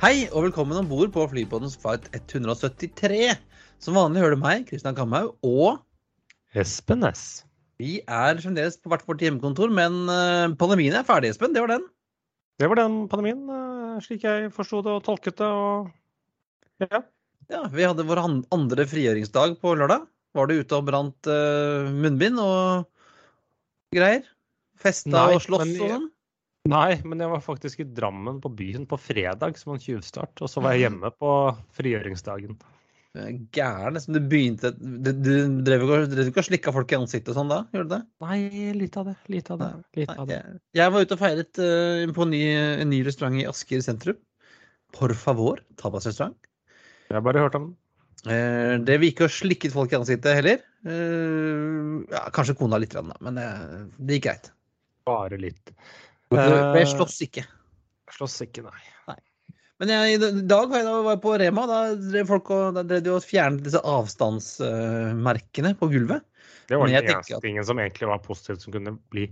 Hei og velkommen om bord på Flybåtens flight 173. Som vanlig hører du meg, Kristian Kamhaug, og Espen S. vi er fremdeles på hvert vårt hjemmekontor, men eh, pandemien er ferdig, Espen. Det var den. Det var den pandemien, eh, slik jeg forsto det og tolket det. og ja. Ja, Vi hadde vår andre frigjøringsdag på lørdag. Var du ute og brant eh, munnbind og greier? Festa Nei, og slåss men og sånn? Nei, men jeg var faktisk i Drammen på byen på fredag som en tjuvstart. Og så var jeg hjemme på frigjøringsdagen. Du er Gæren. Liksom. Du begynte Du, du drev ikke og- slikka folk i ansiktet og sånn da? Gjorde du det? Nei, litt av det. Lite av det. Lite av det. jeg, jeg var ute og feiret uh, på en ny, en ny restaurant i Asker sentrum. Por favor, tapasrestaurant. Jeg har bare hørt om den. Eh, det vi ikke har slikket folk i ansiktet heller. Eh, ja, kanskje kona litt, da, men det, det gikk greit. Bare litt. For Eh, jeg slåss ikke. Slåss ikke, nei. Men jeg, i dag var jeg, da var jeg på Rema. Da drev folk og, da drev de og fjernet disse avstandsmerkene på gulvet. Det var den eneste at- tingen som egentlig var positivt som kunne bli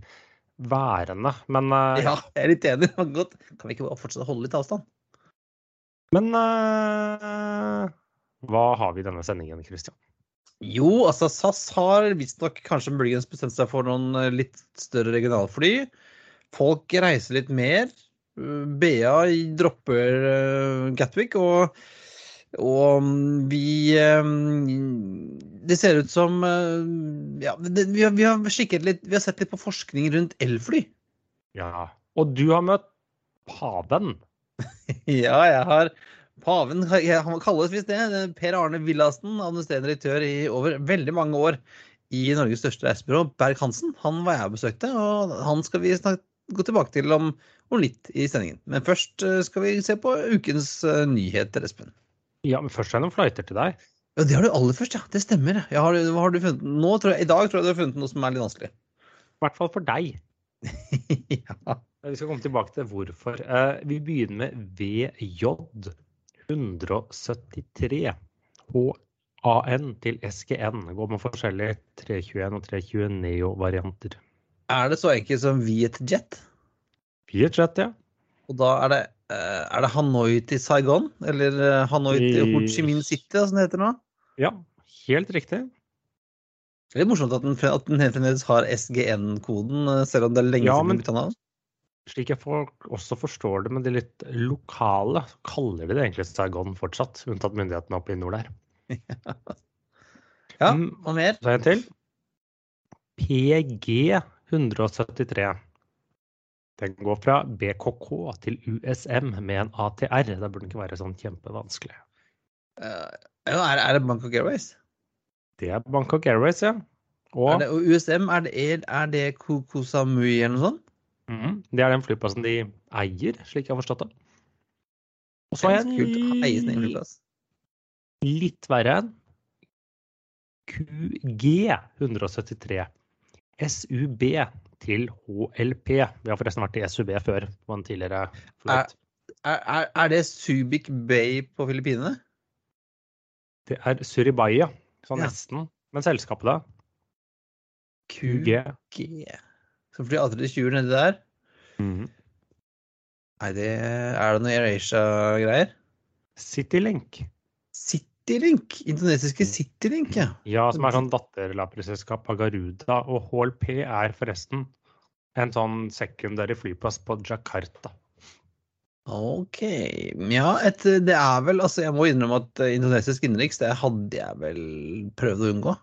værende. Men, uh, Ja, jeg er litt enig. Godt. Kan vi ikke fortsette å holde litt avstand? men uh, hva har vi i denne sendingen, Christian? Jo, altså SAS har visstnok kanskje muligens bestemt seg for noen litt større regionalfly. Folk reiser litt mer. BA dropper uh, Gatwick, og, og mm, vi um, Det ser ut som uh, Ja, det, vi, har, vi har litt Vi har sett litt på forskning rundt elfly. Ja. Og du har møtt paven. Ja, jeg har Paven han kalles visst det. er Per Arne Villassen, administrerende direktør i over veldig mange år i Norges største reisebyrå, Berg-Hansen. Han var jeg og besøkte, og han skal vi snart gå tilbake til om, om litt i sendingen. Men først eh, skal vi se på ukens eh, nyheter, Espen. Ja, men først er det noen flighter til deg. Ja, det har du aller først, ja. Det stemmer. Ja, har, hva har du funnet? Nå, tror jeg, I dag tror jeg du har funnet noe som er litt vanskelig. I hvert fall for deg. ja. Vi skal komme tilbake til hvorfor. Eh, Vi begynner med VJ 173 HAN til SGN. Går med forskjellige 321 og 320 Neo-varianter. Er det så enkelt som Vietjet? Vietjet, ja. Og da er det, eh, er det Hanoi til Saigon? Eller eh, Hanoi til Ho Chi Minh City, som det heter nå? Ja, helt riktig. Det er litt morsomt at den, at den fremdeles har SGN-koden, eh, selv om det er lenge Ja, siden den bytta navn. Slik jeg for, også forstår det med de litt lokale, så kaller de det egentlig Saigon fortsatt, unntatt myndighetene oppe i nord der. Ja, Mm. og mer? Så en til. PG 173. Den går fra BKK til USM med en ATR. Det burde ikke være sånn kjempevanskelig. Uh, er, er det Bangkok Airways? Det er Bangkok Airways, ja. Og det, og USM, er det, er det Ko- Koh Samui eller noe sånt? Mm, det er den flyplassen de eier, slik jeg har forstått det. Og så har jeg en litt verre en. QG 173. SUB til HLP. Vi har forresten vært i SUB før på en tidligere flight. Er, er, er det Subic Bay på Filippinene? Det er Suribaya, sånn Ja. nesten. Men selskapet, da? QG. G. Så flyr aldri 20 nedi der? Mhm. Nei, det er det noe AirAsia-greier? Citylink. Citylink! Indonesiske Citylink, ja. Ja, som er sånn datterlapperselskap av Garuda. Og HLP er forresten en sånn secondary flyplass på Jakarta. Ok. Ja, et, det er vel Altså, jeg må innrømme at eh, indonesisk innenriks, det hadde jeg vel prøvd å unngå.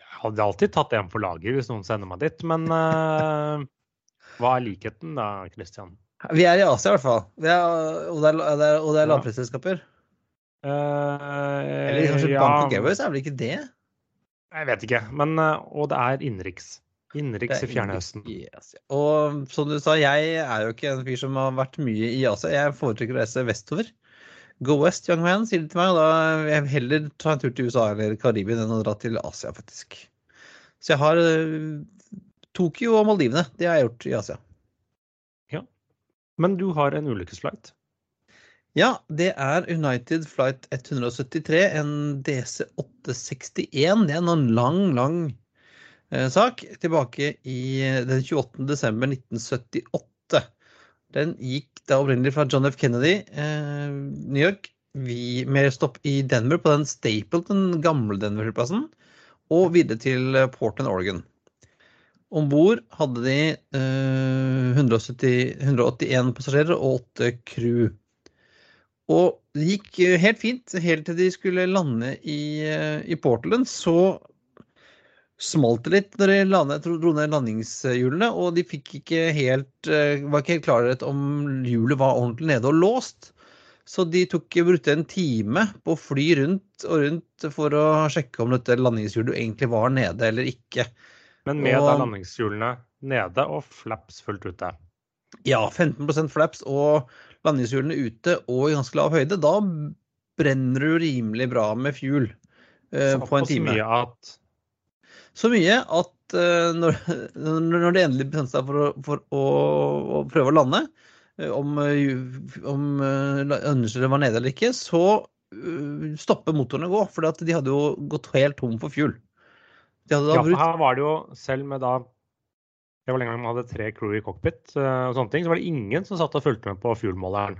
Jeg hadde alltid tatt en på laget hvis noen sender meg dit, men uh, hva er likheten da, Christian? Vi er i Asia, i hvert fall. Vi er, og det er, det er, og det er lavprisselskaper. Eh, Eller kanskje ja, of Airways er vel ikke det? Jeg vet ikke, men eh, Og det er innenriks. Innenriks i Fjernøsten. Yes. Og som du sa, jeg er jo ikke en fyr som har vært mye i Asia. Jeg foretrekker å reise vestover. Go west, young man, sier de til meg. Og da vil jeg heller ta en tur til USA eller Karibien enn å dra til Asia, faktisk. Så jeg har uh, Tokyo og Maldivene. Det har jeg gjort i Asia. Ja. Men du har en ulykkesflight? Ja, det er United Flight 173, en DC861. Det er en lang, lang Eh, sak tilbake i den 28. desember 1978. Den gikk da opprinnelig fra John F. Kennedy, eh, New York, vi, med stopp i Denver på den Stapleton, gamle Denver-flyplassen, og videre til Portland, Oregon. Om bord hadde de eh, 170, 181 passasjerer og 8 crew. Og det gikk helt fint helt til de skulle lande i, eh, i Portland. Så smalt det litt når de landet, dro ned landingshjulene, og de fikk ikke helt, eh, var ikke helt klarhet om hjulet var ordentlig nede og låst. Så de tok, brukte en time på å fly rundt og rundt for å sjekke om dette landingshjulet egentlig var nede eller ikke. Men med og, landingshjulene nede og flaps fullt ute? Ja, 15% flaps og landingshjulene ute og i ganske lav høyde. Da brenner du rimelig bra med fuel uh, på en time. Så mye at så mye at uh, når, når, det endelig bestemte seg for, å, for å, å, prøve å lande, uh, om, uh, understellet var nede eller ikke, så stopper motorene å gå. For de hadde jo gått helt tom for fuel. ja, brukt... her var det jo, selv med da det var lenge man hadde tre crew i cockpit, og sånne ting, så var det ingen som satt og fulgte med på fuel-måleren.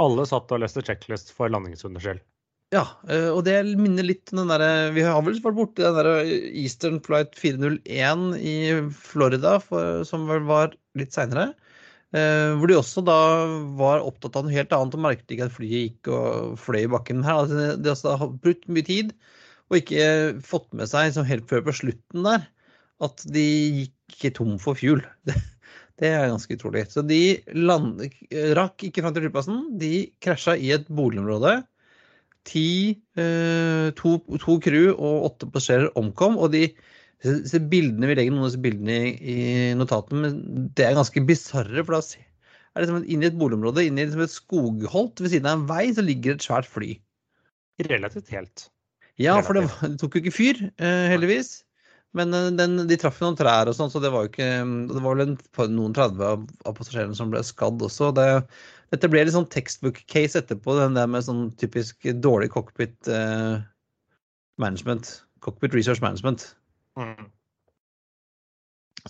Alle satt og leste checklist for landingsunderskjell. Ja, eh, og det minner litt om den derre Vi har vel vært borti den derre Eastern Flight 401 i Florida, for, som vel var litt seinere. Eh, hvor de også da var opptatt av noe helt annet og merket ikke at flyet gikk og fløy i bakken. Her altså, de har brukt mye tid og ikke fått med seg helt før på slutten der at de gikk tom for fuel. Det, det er ganske utrolig. Så de land, rakk ikke fram til flyplassen. De krasja i et boligområde ti, eh, to, to crew og åtte passasjerer omkom. Og de se bildene, Vi legger noen av disse bildene i, i notatene, men det er ganske bisarre. For da er det som inn i et boligområde, inn i et skogholt ved siden av en vei, så ligger et svært fly. Relativt helt. Ja, for det, det tok jo ikke fyr, eh, heldigvis. Men eh, den, de traff noen trær og sånn, så det var jo ikke Det var vel en, noen 30 av, av passasjerene som ble skadd også. Det, dette ble litt sånn textbook-case etterpå, den der med sånn typisk dårlig cockpit eh, management. Cockpit research management. Mm.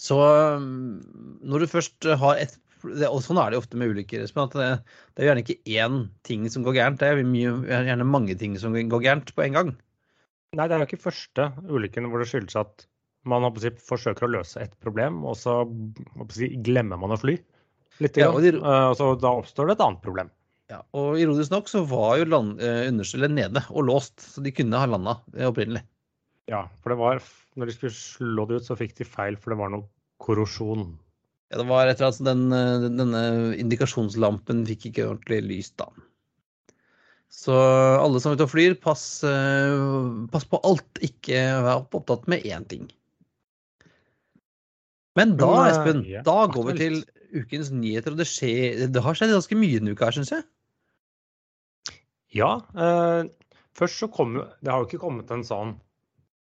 Så mm, når du først har et det, og Sånn er det ofte med ulykker. Det, det, er gjerne ikke én ting som går gærent. Det er mye, gjerne mange ting som går gærent på en gang. Nei, det er jo ikke første ulykken hvor det skyldes at man si, forsøker å løse et problem, og så si, glemmer man å fly. Litt, ja, og de, uh, så da oppstår det et annet problem. Ja, og Ironisk nok så var jo land, uh, understellet nede og låst, så de kunne ha landa uh, opprinnelig. Ja, for det var når de skulle slå det ut, så fikk de feil, for det var noe korrosjon. Ja, det var etter at den, denne indikasjonslampen fikk ikke ordentlig lys, da. Så alle som er ute og flyr, pass, pass på alt. Ikke vær opptatt med én ting. Men da, Espen, da går vi til ukens nyheter, og det, skjer, det har skjedd ganske mye denne uka syns jeg. Ja. Eh, først så kom jo Det har jo ikke kommet en sånn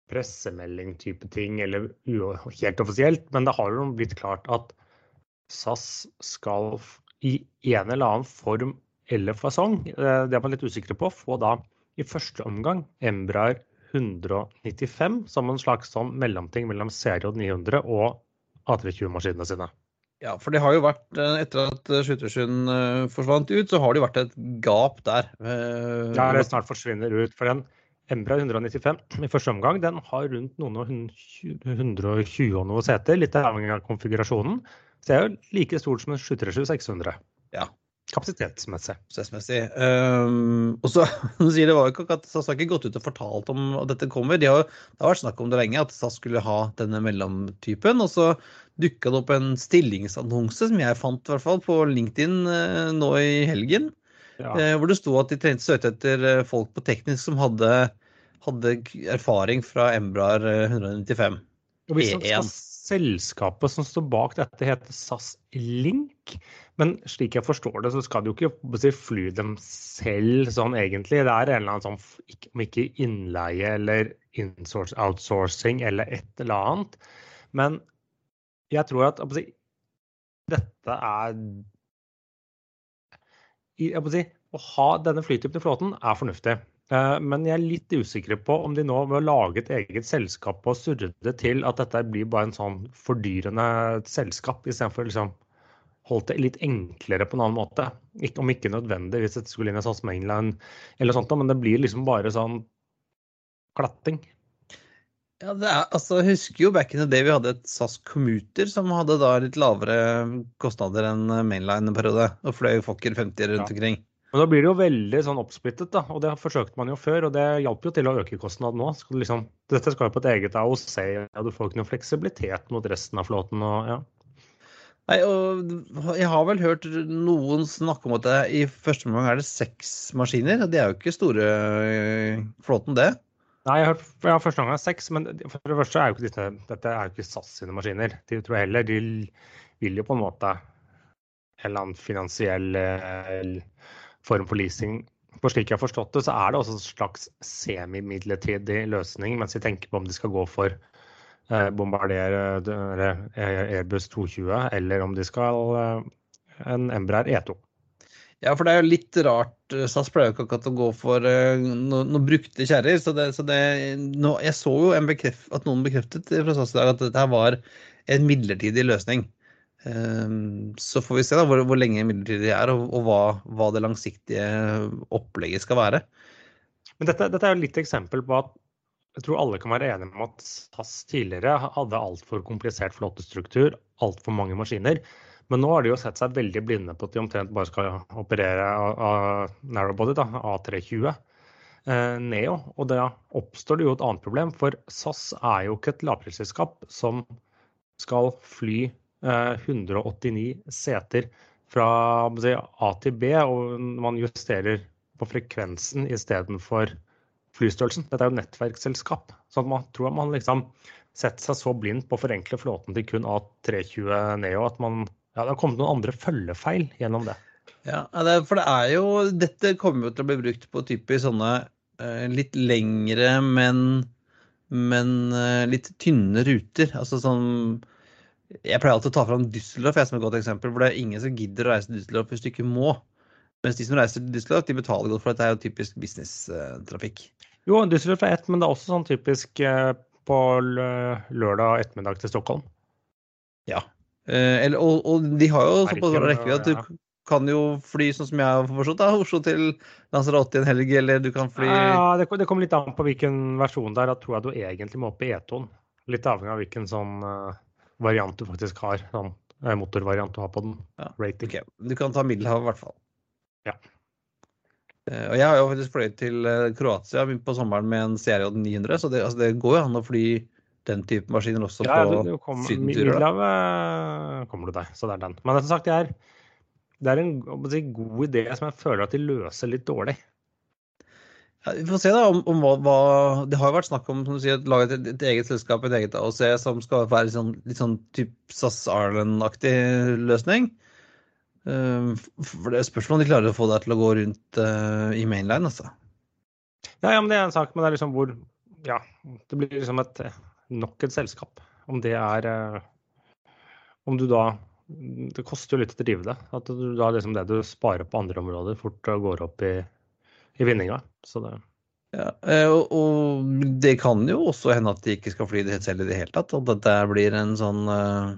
pressemelding-type ting, eller helt offisielt, men det har jo blitt klart at SAS skal i en eller annen form eller fasong, eh, det er man litt usikre på, få da i første omgang Embraer 195 som en slags sånn mellomting mellom serie 900 og A320-maskinene sine. Ja, for det har jo vært, eh, etter at Skyttersund eh, forsvant ut, så har det jo vært et gap der. Eh, ja, det snart forsvinner ut. For den Embra 195 i første omgang den har rundt noen og 120 og noe seter, litt avhengig av konfigurasjonen. Så det er jo like stort som en 737 600. Ja, Kapasitetsmessig. Kapasitetsmessig. Um, og så sier det var jo ikke at SAS har ikke gått ut og fortalt om at dette kommer. De har, det har vært snakk om det lenge, at SAS skulle ha denne mellomtypen. Og så dukka det opp en stillingsannonse som jeg fant i hvert fall på LinkedIn uh, nå i helgen. Ja. Uh, hvor det sto at de trengte søkte etter uh, folk på teknisk som hadde, hadde erfaring fra Embraer 195. Og hvis man skal selskapet som står bak dette, heter SAS Link. Men slik jeg forstår det, så skal de jo ikke fly dem selv sånn egentlig. Det er en eller annen sånn, om ikke innleie eller outsourcing eller et eller annet. Men jeg tror at si, dette er jeg si, Å ha denne flytypen i flåten er fornuftig. Eh, men jeg er litt usikker på om de nå ved å lage et eget selskap og surre det til at dette blir bare en sånn fordyrende selskap, istedenfor liksom holdt det litt enklere på en annen måte. Ikke, om ikke nødvendig hvis dette skulle inn i SAS Mainland eller sånt, men det blir liksom bare sånn klatting. Ja, det er, altså, Jeg husker jo back in the day vi hadde et SAS Commuter som hadde da litt lavere kostnader enn Mainline en periode. Og fløy Fokker 50 rundt ja. omkring. Men da blir det jo veldig sånn oppsplittet, da. Og det forsøkte man jo før, og det hjalp jo til å øke kostnaden nå. Skal liksom, dette skal jo på et eget AOC, og du får ikke noe fleksibilitet mot resten av flåten. og ja. Nei, og jeg har vel hørt noen snakke om at det i første omgang er det seks maskiner. og Det er jo ikke store øh, flåten, det? Nei, jeg har, hørt, ja, første omgang seks, men for det første er jo ikke disse, dette er jo ikke SAS sine maskiner. De tror jeg heller de vil jo på en måte en eller annen finansiell øh, form for leasing. For slik jeg har forstått det, så er det også en slags semimidlertidig løsning, mens vi tenker på om de skal gå for eh, eh, Airbus 220, eller om de skal eh, en Embraer E2. Ja, for det er jo litt rart. SAS pleier jo ikke akkurat å gå for noen no brukte kjerrer. Så, det, så det, no, jeg så jo bekreft, at noen bekreftet fra SAS i dag at dette var en midlertidig løsning. Ehm, så får vi se da hvor, hvor lenge midlertidig er, og, og hva, hva, det langsiktige opplegget skal være. Men dette, dette er jo litt eksempel på at jeg tror alle kan være enige om at SAS tidligere hadde altfor komplisert flåtestruktur, altfor mange maskiner. Men nå har de jo sett seg veldig blinde på at de omtrent bare skal operere av narrowbody, da, A320. Eh, Neo. Og da oppstår det jo et annet problem, for SAS er jo ikke et lavprisselskap som skal fly 189 eh, seter fra A til B, og man justerer på frekvensen istedenfor flystørrelsen. Dette er jo nettverksselskap. Så man tror man liksom setter seg så blind på å forenkle flåten til kun A320 Neo at man, ja, det har kommet noen andre følgefeil gjennom det. Ja, for det er jo Dette kommer jo til å bli brukt på typisk sånne eh, litt lengre, men, men eh, litt tynne ruter. Altså sånn jeg pleier alltid å ta fram Düsseldorf som et godt eksempel, for det er ingen som gidder å reise til Düsseldorf hvis du ikke må. Mens de som reiser til Düsseldorf, de betaler godt for dette er jo typisk businesstrafikk. Jo, Düsseldorf er ett, men det er også sånn typisk eh, på lørdag ettermiddag til Stockholm. Ja. Eh, eller, og, og, de har jo såpass rekkevidde at du kan jo fly sånn som jeg har forstått, da, Oslo til Lanzarote en helg, eller du kan fly Ja, det, det kommer litt an på hvilken versjon der. Da tror jeg du egentlig må opp i E2-en. Litt avhengig av hvilken sånn uh variant du faktisk har. Sånn eh, motorvariant du har på den. Ja, okay. Du kan ta Middelhavet i hvert fall. Ja. Uh, og jeg har jo faktisk fløyet til uh, Kroatia på sommeren med en CRJ 900, så det, altså, det, går jo an å fly den type maskiner også ja, på du, kom, sydenturer. Middelhavet kommer du deg, så det er den. Men som sagt, det er, det er en si, god idé som jeg føler at de løser litt dårlig. Vi får se da om, om hva, hva, Det har vært snakk om som du sier, å lage et, et, eget selskap, et eget AOC, som skal være sånn, litt sånn typ SAS Ireland-aktig løsning. Uh, for det er spørsmål om de klarer å få deg til å gå rundt uh, i mainline, altså. Ja, ja, men det er en sak, men det er liksom hvor Ja, det blir liksom et nok et selskap. Om det er uh, Om du da Det koster jo litt å drive det. At du da liksom det du sparer på andre områder, fort går opp i i vinninga. Så det ja, eh, og, og, det kan jo også hende at de ikke skal fly det selv i det hele tatt. At dette blir en sånn uh,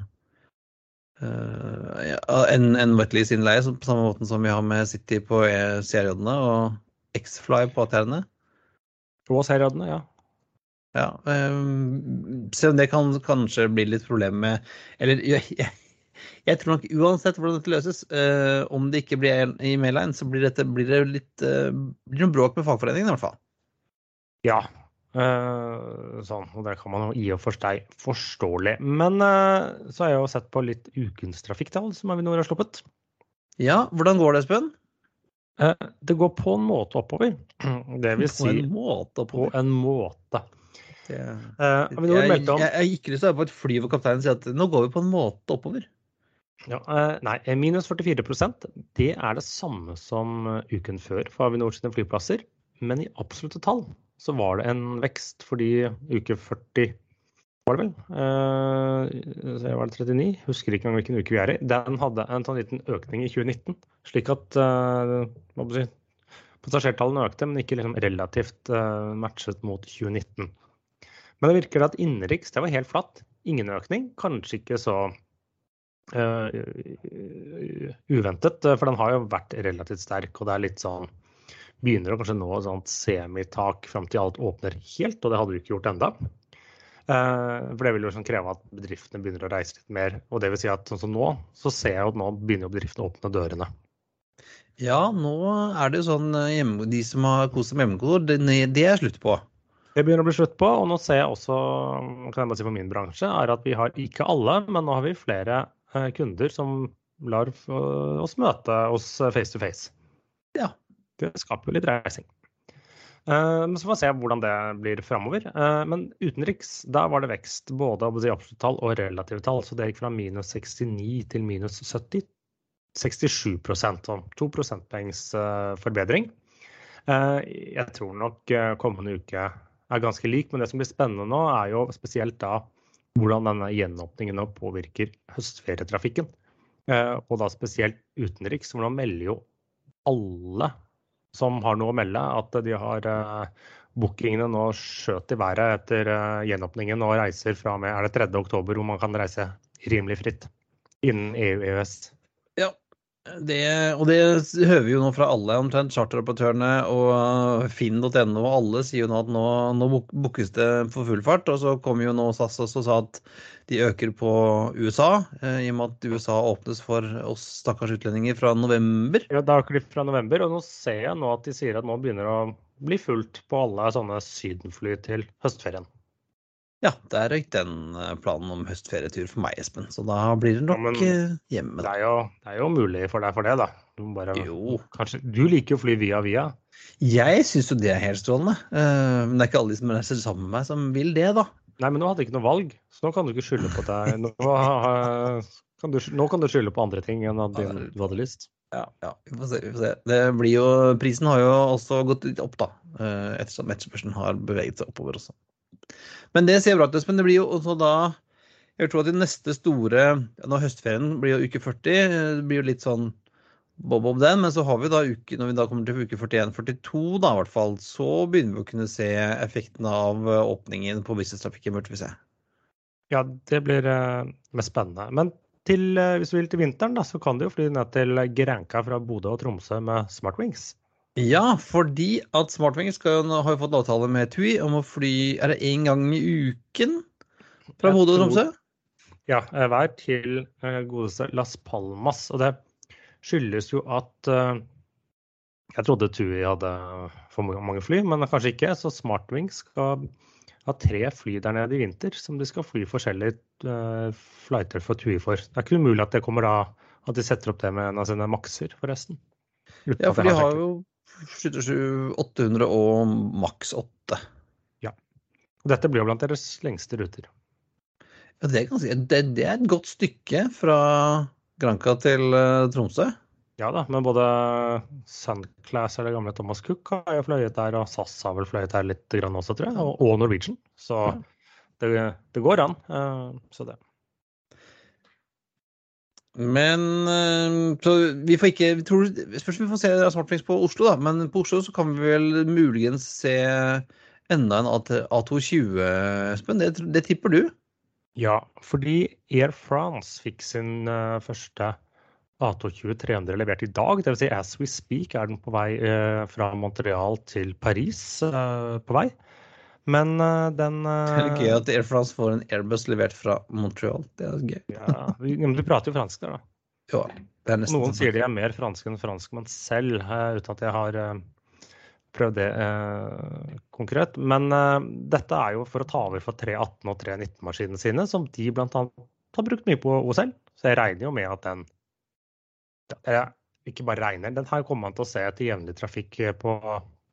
uh, en, en Wetleys-innleie på samme måten som vi har med City på CRJ-ene og X-Fly på ATR-ene. På CRJ-ene, ja. Ja, um, selv om det kan kanskje bli litt problem med Eller jeg, jeg, jeg tror nok uansett hvordan dette løses, uh, om det ikke blir i Mayline, så blir, dette, blir det litt uh, blir noe bråk med fagforeningen i hvert fall. Ja. Uh, sånn, og det kan man jo i og for seg forståelig. Men så har jeg jo sett på litt ukens trafikktall som Avinor har sluppet. Ja, hvordan går det, Espen? det går på en måte oppover. Det vil si På en måte oppover. På en måte. Det, uh, jeg, om jeg, jeg gikk lyst til å være på et fly hvor kapteinen sier at nå går vi på en måte oppover. Ja, eh, Nei, eh, minus 44% det er det samme som eh, uken før for Avinor sine flyplasser. Men i absolutte tall så var det en vekst fordi uke 40 var det vel? Eh, var det 39? Husker ikke engang hvilken uke vi er i. Den hadde en sånn liten økning i 2019. Slik at hva si, passasjertallene økte, men ikke liksom relativt matchet mot 2019. Men det virker at innenriks det var helt flatt. Ingen økning. Kanskje ikke så uventet, for den har jo vært relativt sterk. Og det er litt sånn Begynner å kanskje nå et sånt semitak fram til alt åpner helt, og det hadde du ikke gjort enda. Uh, for det vil jo sånn kreve at bedriftene begynner å reise litt mer. Og det vil si at sånn som nå, så ser jeg at nå begynner jo bedriftene å åpne dørene. Ja, nå er det jo sånn eh, hjemme, de som har kost seg med hjemmekontor, det, det er slutt på. Det begynner å bli slutt på, og nå ser jeg også, kan jeg bare si for min bransje, er at vi har ikke alle, men nå har vi flere eh, kunder som lar eh, oss møte oss face to face. Ja. Det skaper jo litt reising. Eh, Men så får vi se hvordan det blir framover. Men utenriks, da var det vekst både av absolutte tall og relative tall. Så det gikk fra minus 69 til minus 70. 67% sånn 2 prosentpoengs forbedring. Jeg tror nok kommende uke er ganske lik. Men det som blir spennende nå, er jo spesielt da hvordan denne gjenåpningen nå påvirker høstferietrafikken. Eh, og da spesielt utenriks, nå melder jo alle som har noe å melde, at de har eh, bookingene nå skjøt i været etter eh, gjenåpningen og reiser fra og med er det 3. oktober hvor man kan reise rimelig fritt innen EU-EØS. Det, og det hører vi jo nå fra alle omtrent, charteroperatørene og finn.no. og Alle sier jo nå at nå, nå bookes det for full fart. Og så kom jo nå SAS også og sa at de øker på USA, eh, i og med at USA åpnes for oss stakkars utlendinger fra november. Ja, da øker de fra november, og nå ser jeg nå at de sier at nå begynner det å bli fullt på alle sånne sydenfly til høstferien. Ja, der røyk den eh, planen om høstferietur for meg, Espen. Så da blir det nok Ja, eh, hjemme. Det er, jo, det er jo mulig for deg for det, da. Du, bare, Jo. kanskje, du liker jo å fly via via. Jeg syns jo det er helt strålende. Eh, Men det er ikke alle de som reiser sammen med meg, som vil det, da. Nei, men nå hadde jeg ikke noe valg, så nå kan du ikke skylde på deg. Nå, kan du, nå kan du skylde på andre ting enn at du hadde lyst. Ja, ja, vi får se. Vi får se. Det blir jo, prisen har jo også gått litt opp, da. Ettersom etterspørselen har beveget seg oppover også. Men det ser bra ut, men det blir jo også da Jeg tror at de neste store ja, Nå høstferien blir jo uke 40. eh, Det blir jo litt sånn bob-bob den. Men så har vi da uke, når vi da kommer til uke 41-42, da i hvert fall, så begynner vi å kunne se effekten av eh, åpningen på businesstrafikken, burde vi se. Ja, det blir eh, mest spennende. Men til, eh, hvis du vil til vinteren, da, så kan du jo fly ned til Grenka fra Bodø og Tromsø med Smartwings. Ja, fordi at Smartwing skal, har jo fått avtale med TUI om å fly Er det én gang i uken fra Bodø og Tromsø? Ja, eh, hver til eh, godeste Las Palmas. Og det skyldes jo at eh, Jeg trodde TUI hadde for mange fly, men kanskje ikke. Så Smartwing skal ha tre fly der nede i vinter som de skal fly forskjellige flighter for TUI for. Det er ikke umulig at det kommer da at de setter opp det med en av sine makser, forresten. Ja, for de har jo 77 800 og maks 8. Ja. Dette blir jo blant deres lengste ruter. Ja, det, kan si, det, det er et godt stykke fra Granca til eh, Tromsø. Ja da, men både Sunclass eller gamle Thomas Cook har jo fløyet der, og SAS har vel fløyet der litt grann også, tror jeg. Og, og Norwegian. Så det, det går an. eh, Så det. Men eh, så vi får ikke vi tror, Spørs om vi får se Smartwings på Oslo, da. Men på Oslo så kan vi vel muligens se enda en A220, Espen. Det, det tipper du? Ja, fordi Air France fikk sin eh, første A220 300 levert i dag. Dvs. Si as we speak er den på vei eh, fra Montreal til Paris eh, på vei. Men uh, den Det er eh, gøy at Air France får en Airbus levert fra Montreal. Det er gøy. ja, vi, men du prater jo fransk der, da. Er Noen sånn. sier de er mer franske enn franskmenn selv, uh, uten at jeg har prøvd det konkret. Men dette er jo for å ta over for 318 og 319-maskinene sine, som de bl.a. har brukt mye på OSL. Så jeg regner jo med at den Jeg ikke bare regner, den her kommer man til å se til jevnlig trafikk på,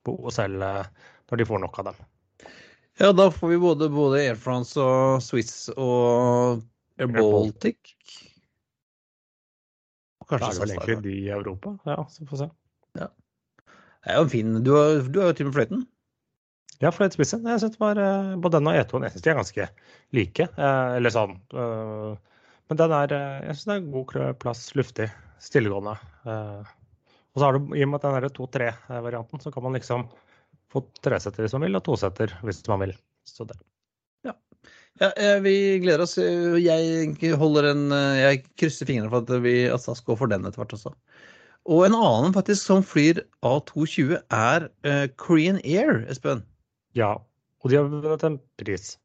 på OSL når de får nok av dem. Ja, da får vi både, både Air France og Swiss og Air Baltic. Kanskje det er vel egentlig de i Europa. Ja, så får vi se. Det er jo fin Du har, du har jo til med fløyten. Ja, fløytespissen. Jeg synes det var eh, både den og E2-en jeg synes de er ganske like. eh, Eller sånn. eh, Men den er Jeg synes det er god plass, luftig, stillegående. Og så har du, i og med at den er 2-3-varianten, så kan man liksom få tresetter hvis man vil, og tosetter hvis man vil. Så det. Ja, ja. vi gleder oss. Eh, Jeg holder en eh, Jeg krysser fingrene for at vi at SAS går for den etter hvert også. Og en annen faktisk som flyr A220, er eh, Korean Air, Espen. Ja. Og de har vunnet en pris.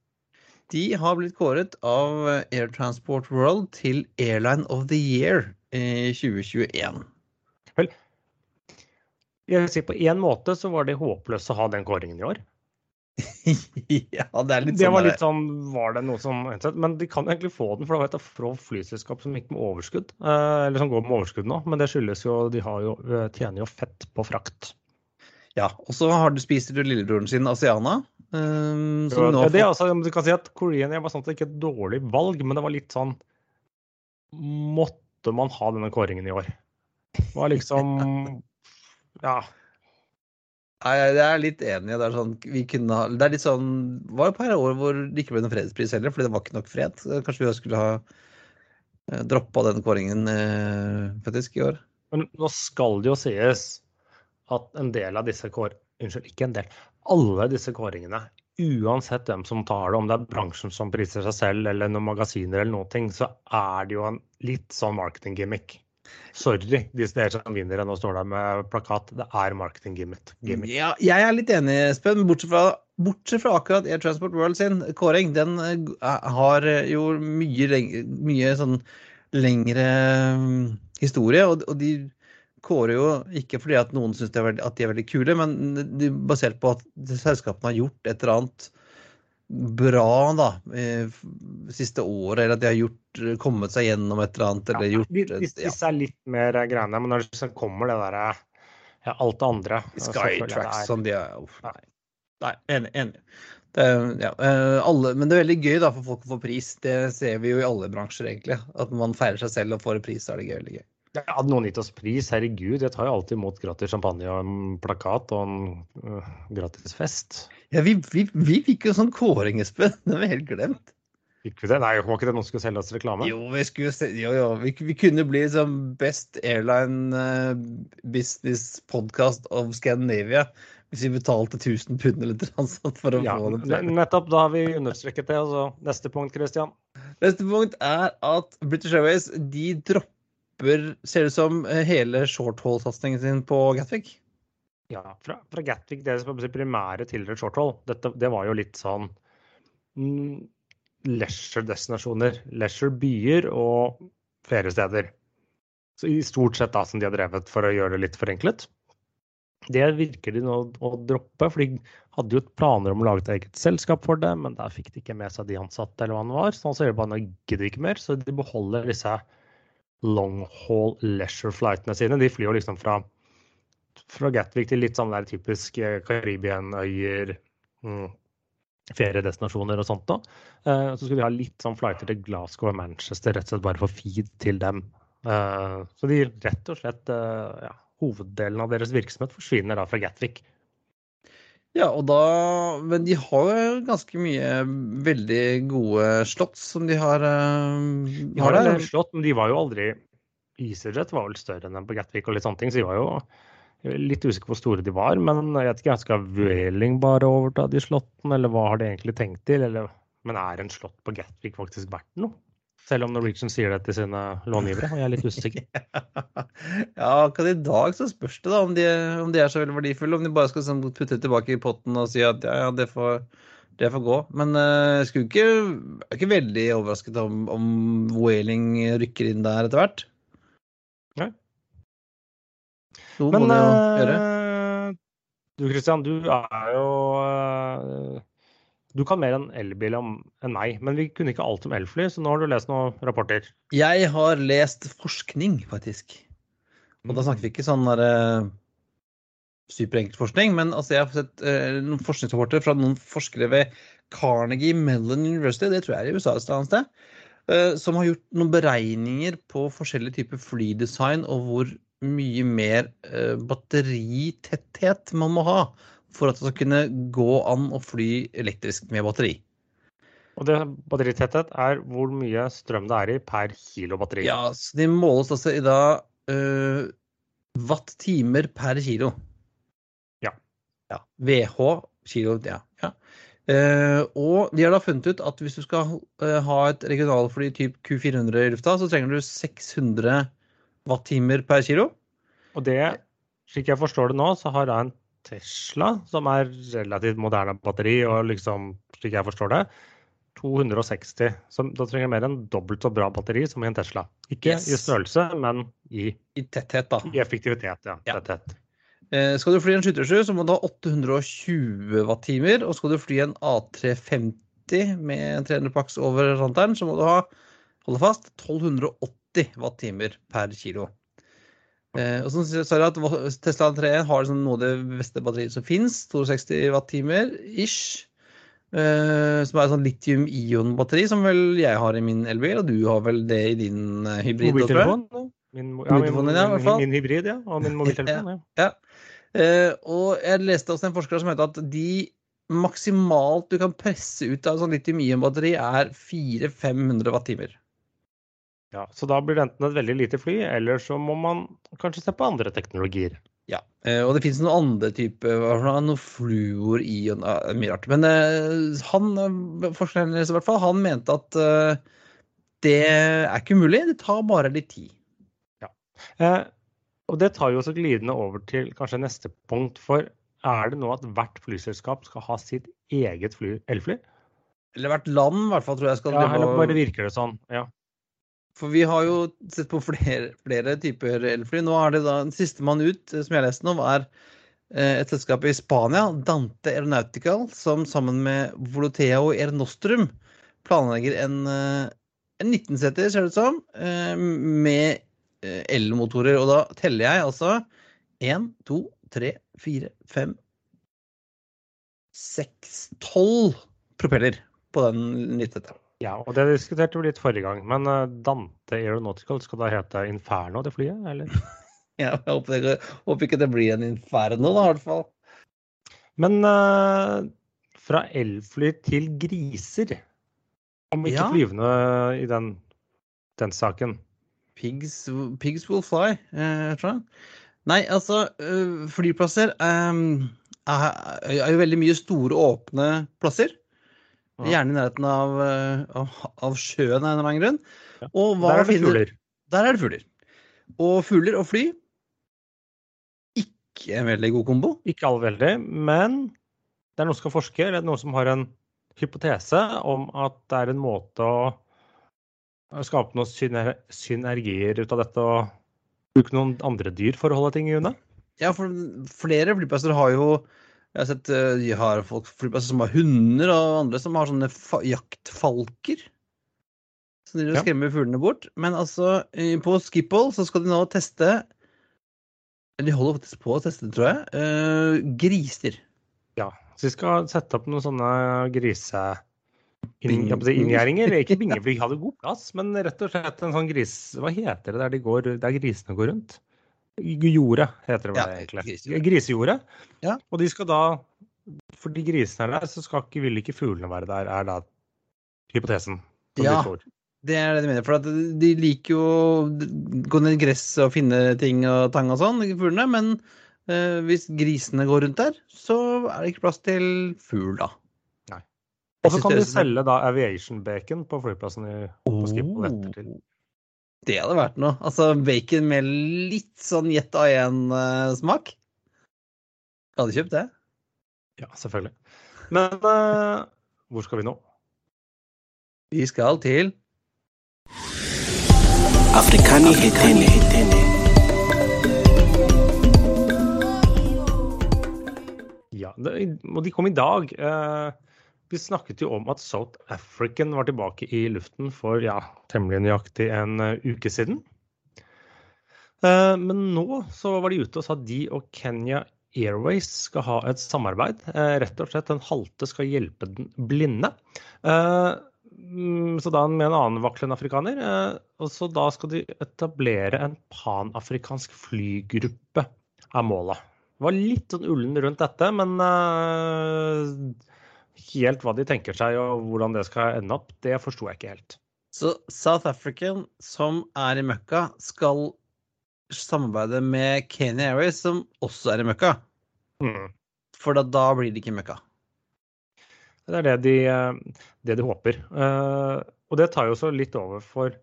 De har blitt kåret av eh, Air Transport World til Airline of the Year i 2021. Jeg vil si På én måte så var det håpløst å ha den kåringen i år. ja, det er litt Det sånn var litt sånn, var det noe som Men de kan egentlig få den, for det var et av flyselskap som gikk med overskudd. Eh, eller som går med overskudd nå. Men det skyldes jo de har jo, eh, tjener jo fett på frakt. Ja, og så har du spist du lillebroren sin Asiana. Um, som nå det, altså, du kan si at Korean Air var sånn at det ikke et dårlig valg, men det var litt sånn Måtte man ha denne kåringen i år? Det var liksom Ja. Nei, jeg er litt enig. Det er, sånn, vi kunne ha, det er litt sånn Det var et par år hvor det ikke ble noen fredspris heller, fordi det var ikke nok fred. Kanskje vi skulle ha eh, droppa den kåringen eh, faktisk i år. Men nå skal det jo sies at en del av disse kår... Unnskyld, ikke en del. Alle disse kåringene, uansett hvem som tar det, om det er bransjen som priser seg selv, eller noen magasiner eller noe, så er det jo en litt sånn marketing-gimmick. Sorry, de er som vinner, nå står der med plakat. Det er marketing-gimmick. gimmick. Ja, jeg er litt enig, Espen. Bortsett fra, bortsett fra akkurat Air Transport World sin kåring. Den eh, har jo mye, mye sånn lengre mm, historie. Og, og de kårer jo ikke fordi at noen syns at de er veldig kule, men de, basert på at selskapene har gjort et eller annet bra da, eh, siste året, eller at de har gjort, kommet seg gjennom et eller annet. eller gjort et- ja. Disse er litt mer eh, greiene, men når det så kommer det derre ja, alt det andre det er- som de er uff, Nei, nei enig. enig. Det, ja, eh, alle, men det er veldig gøy da for folk å få pris. Det ser vi jo i alle bransjer, egentlig. At man feirer seg selv og får en pris, så er det gøy. veldig gøy. Ja, Hadde noen gitt oss pris, herregud, jeg tar jo alltid imot gratis champagne og en plakat og en uh, gratis fest. Ja, vi, vi, vi fikk jo sånn kåring, Espen. Det har vi helt glemt. Fikk vi det? Nei, var ikke det noen skulle selge oss reklame? Jo, vi skulle se, jo, jo. Vi, vi kunne bli som Best Airline eh, Business Podcast of Scandinavia hvis vi betalte 1000 pund eller noe sånt for å Ja, få det. ne- nettopp. Da har vi understreket det. Altså, neste punkt, Christian. Neste punkt er at British Airways de dropper Ser ut som eh, hele shorthaul-satsingen sin på Gatwick. Ja, fra, fra Gatwick, deres primære tidligere shorthold, dette, det var jo litt sånn mm, leisure-destinasjoner. Leisure-byer og feriesteder. Så I stort sett da som de har drevet for å gjøre det litt forenklet. Det virker de nå å droppe, for de hadde jo planer om å lage et eget selskap for det, men der fikk de ikke med seg de ansatte eller hva det var. Så nå sier de bare nå gidder ikke mer, så de beholder disse long haul leisure-flightene sine. De flyr jo liksom fra fra Gatwick til litt sånn der typisk eh, Karibien-øyer, mm, feriedestinasjoner og sånt. da. Eh, så skulle de ha litt sånn flighter til Glasgow og Manchester, rett og slett bare for feed til dem. Eh, så de rett og slett eh, ja, Hoveddelen av deres virksomhet forsvinner da fra Gatwick. Ja, og da Men de har jo ganske mye veldig gode slott som de har, De har der. slott, men de var jo aldri EasyJet var vel større enn dem på Gatwick og litt sånne ting, så de var jo litt usikker på hvor store de var. Men jeg vet ikke, skal Vueling bare overta de slottene, eller hva har de egentlig tenkt til? Eller, men er en slott på Gatwick faktisk verdt noe? Selv om Norwegian sier det til sine långivere, og jeg er litt usikker. ja, akkurat i dag så spørs det da om de, om de er så veldig verdifulle. Om de bare skal sånn putte det tilbake i potten og si at ja, ja, det får, det får gå. Men eh, jeg skulle er ikke veldig overrasket om, om Vueling rykker inn der etter hvert. Noe Men må de jo gjøre. eh, du Christian, du er jo eh, Du kan mer enn elbil enn meg, men vi kunne ikke alt om elfly, så nå har du lest noen rapporter. Jeg har lest forskning, faktisk. Og da snakker vi ikke sånn derre superenkel forskning, men altså, jeg har sett eh, noen forskningsrapporter fra noen forskere ved Carnegie Mellon University, det tror jeg er i USA et eller annet sted, eh, som har gjort noen beregninger på forskjellige typer flydesign og hvor mye mer eh, batteritetthet man må ha for at det skal kunne gå an å fly elektrisk med batteri. Og det batteritetthet er hvor mye strøm det er i per kilo batteri. Ja, så De måles altså i da uh, watt-timer per kilo. Ja. ja. VH kilo, ja. ja. Uh, og de har da funnet ut at hvis du skal uh, ha et regionalfly type Q400 i lufta, så trenger du 600 watt-timer per kilo. Og det, slik jeg forstår det nå, så har jeg en Tesla, som er relativt moderne batteri, og liksom, slik jeg forstår det, 260. Så da trenger jeg mer enn dobbelt så bra batteri som i en Tesla. Ikke Yes. i størrelse, men i, I tetthet, da. i effektivitet. Ja, Ja. tetthet. Eh, skal du fly en 737, så må du ha 820 watt-timer. Og skal du fly en A350 med 300 pax over ranteren, så må du ha hold fast, 1280 watt-timer per kilo. Eh, og så sa jeg at Tesla 3 har liksom noe av det beste batteriet som fins. 62 watt-timer ish. Eh, som er et sånn litium-ion-batteri, som vel jeg har i min elbil. Og du har vel det i din eh, hybrid? Mobiltelefon. Min, ja, min, ja, min hybrid, ja. Og min mobiltelefon. ja. Ja. Eh, og jeg leste også en forsker som mente at de maksimalt du kan presse ut av et sånt litium-ion-batteri, er 400-500 watt-timer. Ja, så da blir det enten et veldig lite fly, eller så må man kanskje se på andre teknologier. Ja. Eh, og det finnes noen andre typer noen for i er Mye rart. Men eh, han, eh, forskeren i hvert fall, han mente at det er ikke umulig, Det tar bare litt tid. Ja, og det tar jo også glidende over til kanskje neste punkt. For er det nå at hvert flyselskap skal ha sitt eget fly, elfly? Eller hvert land, i hvert fall, tror jeg skal Ja, eller bare virker det sånn? Ja. For vi har jo sett på flere, flere typer elfly. Nå er det da den sistemann ut, eh, som jeg leste nå, er eh, et selskap i Spania, Dante Aeronautical, som sammen med Volotea og Air Nostrum planlegger en, eh, en 19-seter, ser det ut som, med elmotorer. Og da teller jeg altså 1, 2, 3, 4, 5, 6, 12 propeller på den 19-seteren. Ja, og det diskuterte vi litt forrige gang. Men eh, Dante Aeronautical skal da hete Inferno, det flyet? eller? Ja, jeg håper, det, håper ikke det blir en inferno, da, i hvert fall. Men uh, fra elfly til griser Om ikke Ja. flyvende i den, den saken. Pigs, pigs will fly, uh, tror jeg. Nei, altså, flyplasser um, er, er jo veldig mye store, åpne plasser. Gjerne i nærheten av, øh, av, av sjøen av en eller annen grunn. Og hva Der er det finner- fugler. Der er det fugler. Og fugler og fly ikke en veldig god kombo. Ikke all veldig, men det er noen som skal forske, eller noen som har en hypotese om at det er en måte å skape noen syner synergier ut av dette og bruke noen andre dyr for å holde ting i unna. Ja, for flere flyplasser har jo Jeg har sett de har folk som har hunder, og andre som har sånne fa jaktfalker. Som driver og skremmer fuglene bort. Men altså, eh, på Skiphol så skal de nå teste De holder faktisk på å teste, tror jeg. øh, griser. Ja, så de skal sette opp noen sånne grise... Inn, Bing- jeg holdt på å si inngjerdninger. Ikke bingefly, de hadde god plass, men rett og slett en sånn gris... Hva heter det der, de går, der grisene går rundt? Jorde, heter det vel Ja, egentlig. Grisejordet. Grisejorde. Ja. Og de skal da For de grisene er der, så skal ikke, vil ikke fuglene være der, er da hypotesen. Ja. Det er det de mener. For de liker jo å gå ned i gresset og finne ting og tang og sånn, fuglene. Men eh, hvis grisene går rundt der, så er det ikke plass til fugl, da. Nei. Og så kan de selge da aviation bacon på flyplassen i, på Schiphol ettertid. Det hadde vært noe. Altså bacon med litt sånn Jet av én-smak. Jeg hadde kjøpt det. Ja, selvfølgelig. Men uh, hvor skal vi nå? Vi skal til Afrikani hetene. Ja, og de kom i dag. Eh, vi snakket jo om at South African var tilbake i luften for ja, temmelig nøyaktig en eh, uke siden. Eh, men nå så var de ute og sa at de og Kenya Airways skal ha et samarbeid. Eh, rett og slett den halte skal hjelpe den blinde. Mm, så da med en annen vaklende afrikaner. Og så da skal de etablere en panafrikansk flygruppe, er målet. Det var litt sånn ullen rundt dette, men helt hva de tenker seg og hvordan det skal ende opp, det forsto jeg ikke helt. Så South African, som er i møkka, skal samarbeide med Kenya Airways, som også er i møkka. Mm. For da, da blir det ikke møkka. Det er det de, eh, det de håper. Uh, og det tar jo så litt over for,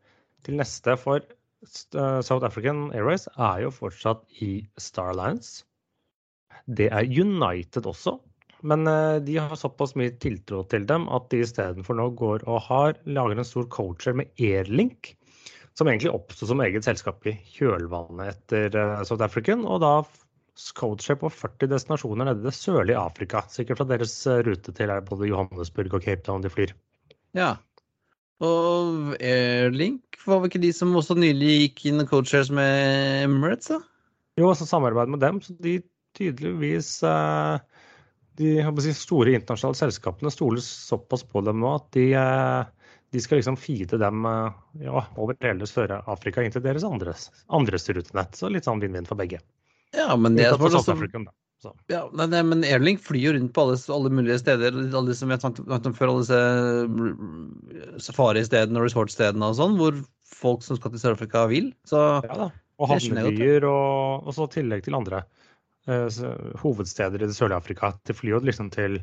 til neste, for uh, South African Airways er jo fortsatt i Star Alliance. Det er United også. Men uh, de har såpass mye tiltro til dem at de istedenfor nå går og har, lager en stor coacher med Airlink, som egentlig oppsto som eget selskap i kjølvannet etter uh, South African. Og da coacher på 40 destinasjoner nede i det sørlige Afrika. Sikkert fra deres uh, rute til både Johannesburg og Cape Town de flyr. Ja. Og Airlink var vel ikke de som også nylig gikk inn og coachers med Emirates, da? Jo, altså samarbeid med dem. Så de tydeligvis uh, de si, store internasjonale selskapene stoler såpass på dem nå at de, eh, de skal liksom feede dem eh, ja, over hele Sør-Afrika inn til deres andres, andres rutenett. Så litt sånn vinn-vinn for begge. Ja, men det er Så. Ja, nei, nei, men Airlink flyr jo rundt på alle, alle mulige steder. Alle som vi har snakket om før, alle disse mm, safaristedene og resortstedene og sånn, hvor folk som skal til Sør-Afrika vil. Så ja, da. Og havnebyer, og, og så tillegg til andre hovedsteder i det sørlige Afrika. til flyr jo liksom til,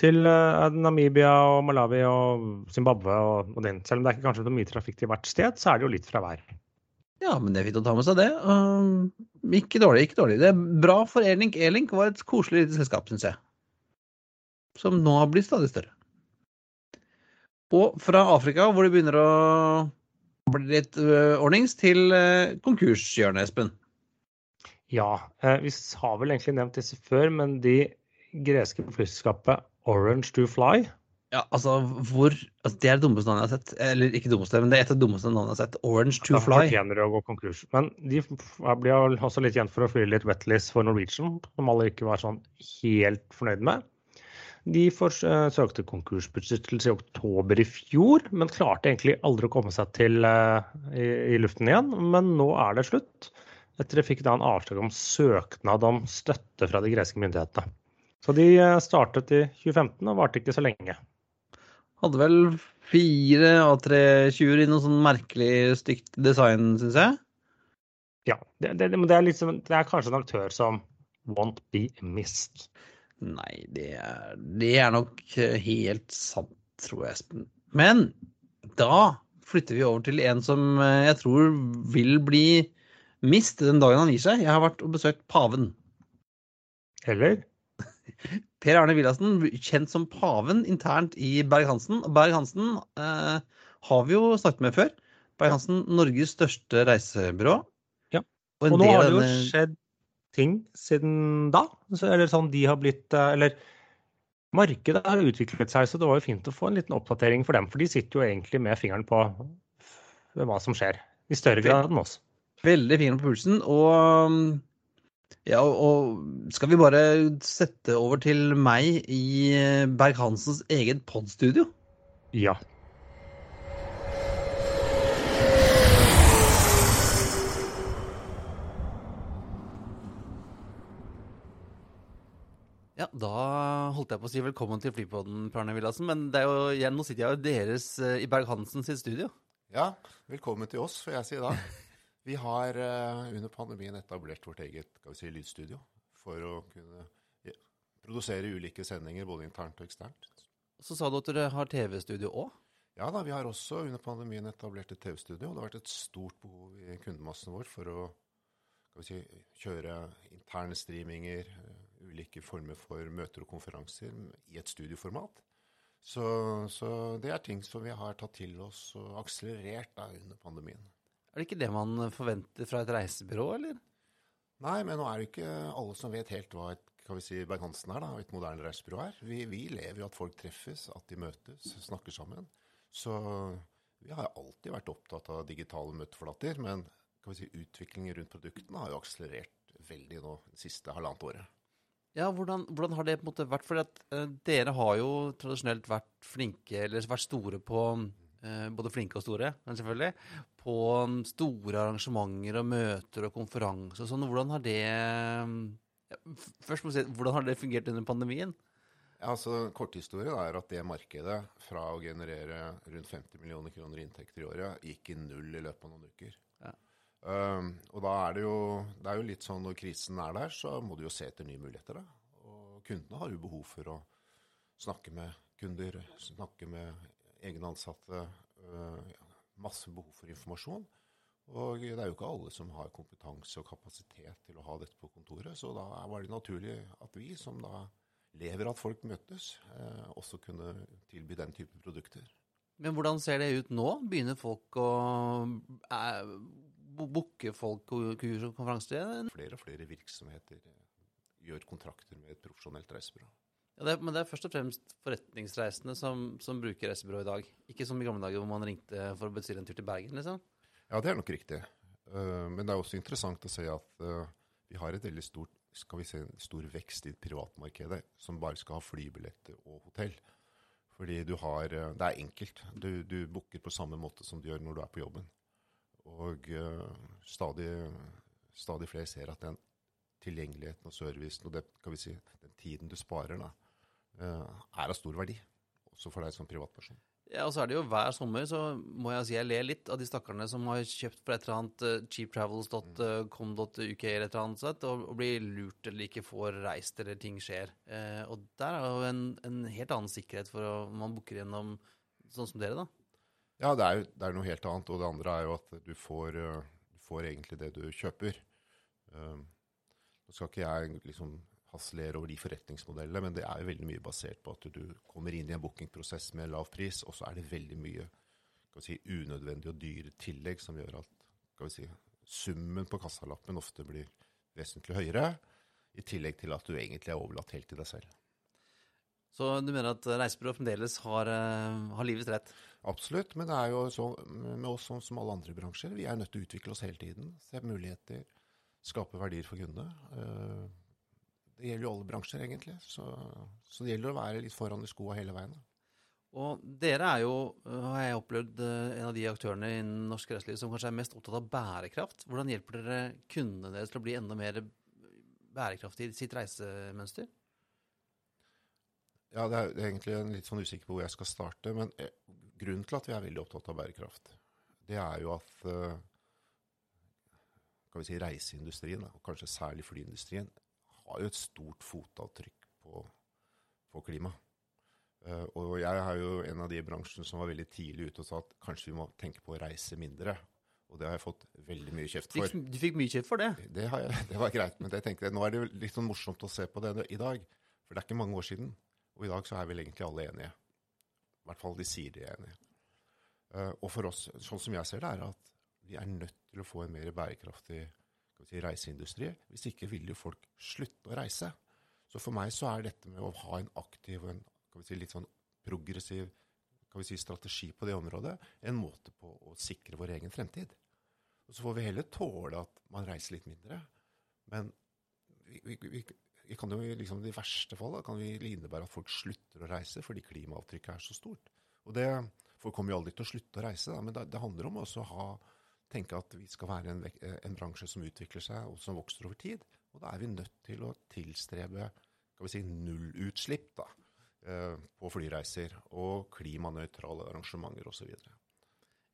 til uh, Namibia og Malawi og Zimbabwe og, og, den. Selv om det er ikke kanskje mye trafikk til hvert sted, så er det jo litt fra hver. Ja, men det er fint å ta med seg det. Um, ikke dårlig, ikke dårlig. Det er bra for Elink. Elink var et koselig lite selskap, syns jeg. Som nå har blitt stadig større. Og fra Afrika, hvor det begynner å bli litt uh, ordnings, til uh, konkurshjørnet, Espen. Ja, eh, vi har vel egentlig nevnt disse før, men de greske flyselskapet Orange to Fly Ja, altså hvor altså, Det er det dummeste navnet jeg har sett. Eller ikke dummeste, men det er et av de dummeste navnene jeg har sett. Orange to Fly. Da fortjener de å gå konkurs. Men de blir også litt kjent for å fly litt wetlist for Norwegian, som alle ikke var sånn helt fornøyd med. De forsøkte konkursbeskyttelse i oktober i fjor, men klarte egentlig aldri å komme seg til uh, i, i, luften igjen. Men nå er det slutt etter de fikk da en avslag om søknad om støtte fra de greske myndighetene. Så de eh, startet i 2015 og varte ikke så lenge. Hadde vel fire av tre tjuer i noe sånn merkelig stygt design, syns jeg. Ja, det, det, det, er liksom, det, er kanskje en aktør som won't be missed. Nei, det er, det er nok helt sant, tror jeg, Espen. Men da flytter vi over til en som eh, jeg tror vil bli Mist den dagen han gir seg. Jeg har vært og besøkt paven. Eller? Per Arne Villassen, kjent som paven internt i Berg-Hansen. Berg-Hansen eh, har vi jo snakket med før. Berg-Hansen, Norges største reisebyrå. Ja. Og, og nå har det jo denne... skjedd ting siden da. Eller sånn de har blitt eh, Eller markedet har utviklet seg, så det var jo fint å få en liten oppdatering for dem. For de sitter jo egentlig med fingeren på hva som skjer, i større grad enn oss. Veldig fingeren på pulsen. Og ja, og skal vi bare sette over til meg i Berg-Hansens eget podstudio? Ja. Ja, da holdt jeg på å si velkommen til Flypodden, Per Arne Villassen. Men det er jo, igjen, nå sitter jeg jo deres eh, i Berg-Hansen sitt studio. Ja, velkommen til oss, får jeg si da. Vi har uh, under pandemien etablert vårt eget si, lydstudio for å kunne produsere ulike sendinger både internt og eksternt. Så sa du at dere har TV-studio òg? Ja da, vi har også under pandemien etablert et TV-studio. Det har vært et stort behov i kundemassen vår for å si, kjøre interne streaminger, uh, ulike former for møter og konferanser i et studioformat. Så, så, det er ting som vi har tatt til oss og akselerert da, under pandemien. Er det ikke det man forventer fra et reisebyrå, eller? Nei, men nå er det ikke alle som vet helt hva et kan vi si, Berg-Hansen er, da, et moderne reisebyrå er. Vi, vi, lever jo at folk treffes, at de møtes, snakker sammen. Så vi har alltid vært opptatt av digitale møteflater, men kan vi si, utviklingen rundt produktene har jo akselerert veldig nå det siste halvannet året. Ja, hvordan, hvordan har det på en måte vært? For at, uh, dere har jo tradisjonelt vært flinke, eller vært store på Både flinke og store, men selvfølgelig. På um, store arrangementer og møter og konferanser og sånn. Hvordan har det Først må jeg si, hvordan har det fungert under pandemien? Ja, altså Korthistorien er at det markedet, fra å generere rundt 50 millioner kroner i inntekter i året, gikk i null i løpet av noen uker. Ja. Um, og da er det jo det er jo litt sånn når krisen er der, så må du jo se etter nye muligheter. da. Og kundene har jo behov for å snakke med kunder, snakke med egne ansatte. øh, masse behov for informasjon. Og det er jo ikke alle som har kompetanse og kapasitet til å ha dette på kontoret, så da var det naturlig at vi, som da lever at folk møtes, eh, også kunne tilby den type produkter. Men hvordan ser det ut nå? Begynner folk å eh, booke folk kurs og konferanser? Flere og flere virksomheter eh, gjør kontrakter med et profesjonelt reisebyrå. Ja, det, men det er først og fremst forretningsreisende som, som bruker reisebyrå i dag. Ikke som i gamle dager hvor man ringte for å bestille en tur til Bergen, liksom. Ja, det er nok riktig. Eh, Men det er også interessant å se at eh, vi har et veldig stort, skal vi se, stor vekst i privatmarkedet som bare skal ha flybilletter og hotell. Fordi du har eh, Det er enkelt. Du, du booker på samme måte som du gjør når du er på jobben. Og stadig, stadig flere ser at den tilgjengeligheten og servicen og det, kan vi si, den tiden du sparer, da, er av stor verdi. Også for deg som privatperson. Ja, og så er det jo hver sommer, så må jeg si jeg ler litt av de stakkarene som har kjøpt for et eller annet uh, cheaptravels.com.uk eller et eller annet sett, og, og blir lurt eller ikke får reist eller ting skjer. Eh, og der er jo en, en helt annen sikkerhet for om man booker gjennom sånn som dere, da. Ja, det er, det er noe helt annet. Og det andre er jo at du får, du får egentlig det du kjøper. Um, Nå skal ikke jeg liksom harselere over de forretningsmodellene, men det er jo veldig mye basert på at du kommer inn i en bookingprosess med lav pris, og så er det veldig mye si, unødvendig og dyre tillegg som gjør at si, summen på kassalappen ofte blir vesentlig høyere, i tillegg til at du egentlig er overlatt helt til deg selv. Så du mener at reisebyrået fremdeles har, eh, har livets rett? Absolutt, men det er jo sånn med oss sånn som alle andre bransjer. Vi er nødt til å utvikle oss hele tiden. Se muligheter, skape verdier for kundene. Eh, Det gjelder jo alle bransjer, egentlig. Så, så det gjelder å være litt foran i skoa hele veien. Og dere er jo, øh, har jeg opplevd, øh, en av de aktørene i norsk reiseliv som kanskje er mest opptatt av bærekraft. Hvordan hjelper dere kundene deres til å bli enda mer bærekraftige i sitt reisemønster? Ja, det er, det er egentlig en litt sånn usikker på hvor jeg skal starte. Men eh, grunnen til at vi er veldig opptatt av bærekraft, det er jo at eh, kan vi si, reiseindustrien, og kanskje særlig flyindustrien, har jo et stort fotavtrykk på, på klima. Eh, og jeg er jo en av de i bransjen som var veldig tidlig ute og sa at kanskje vi må tenke på å reise mindre. Og det har jeg fått veldig mye kjeft for. du fikk mye kjeft for det. Det, har jeg, det var greit, men det tenkte jeg, nå er det litt sånn morsomt å se på det i dag. For det er ikke mange år siden. Og i dag så er vel egentlig alle enige. I hvert fall de sier de er enige. Eh, og for oss, sånn som jeg ser det, er at vi er nødt til å få en mer bærekraftig skal vi si, reiseindustri. Hvis ikke vil jo folk slutte å reise. Så for meg så er dette med å ha en aktiv og en si, litt sånn progressiv si, strategi på det området, en måte på å sikre vår egen fremtid. Og så får vi heller tåle at man reiser litt mindre. Men vi, vi, vi, vi kan jo liksom i verste fall da, kan vi innebære at folk slutter å reise fordi klimaavtrykket er så stort. Og det, Folk kommer jo aldri til å slutte å reise, da, men det, det handler om å ha, tenke at vi skal være en, en bransje som utvikler seg og som vokser over tid. Og da er vi nødt til å tilstrebe skal vi si, nullutslipp da, eh, på flyreiser og klimanøytrale arrangementer osv.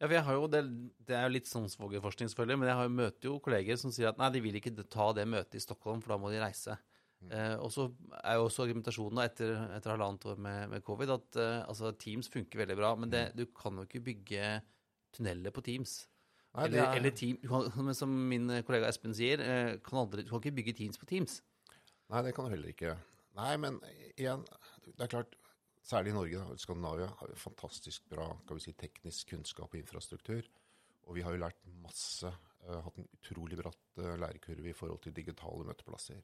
Ja, for jeg har jo, det, det er jo litt sånn svogerforskning, selvfølgelig, men jeg har jo møter jo kolleger som sier at nei, de vil ikke ta det møtet i Stockholm, for da må de reise. Eh, og så er jo også argumentasjonen da, etter, etter halvannet år med, med covid at eh, altså, Teams funker veldig bra, men det, du kan jo ikke bygge tunneler på Teams. Nei, eller, er- eller team, men som min kollega Espen sier, eh, kan aldri, du kan ikke bygge Teams på Teams. Nei, det kan du heller ikke. Nei, men igjen, det er klart, særlig i Norge, da, Skandinavia, har vi fantastisk bra kan vi si, teknisk kunnskap og infrastruktur. Og vi har jo lært masse, eh, hatt en utrolig bratt eh, lærekurve i forhold til digitale møteplasser.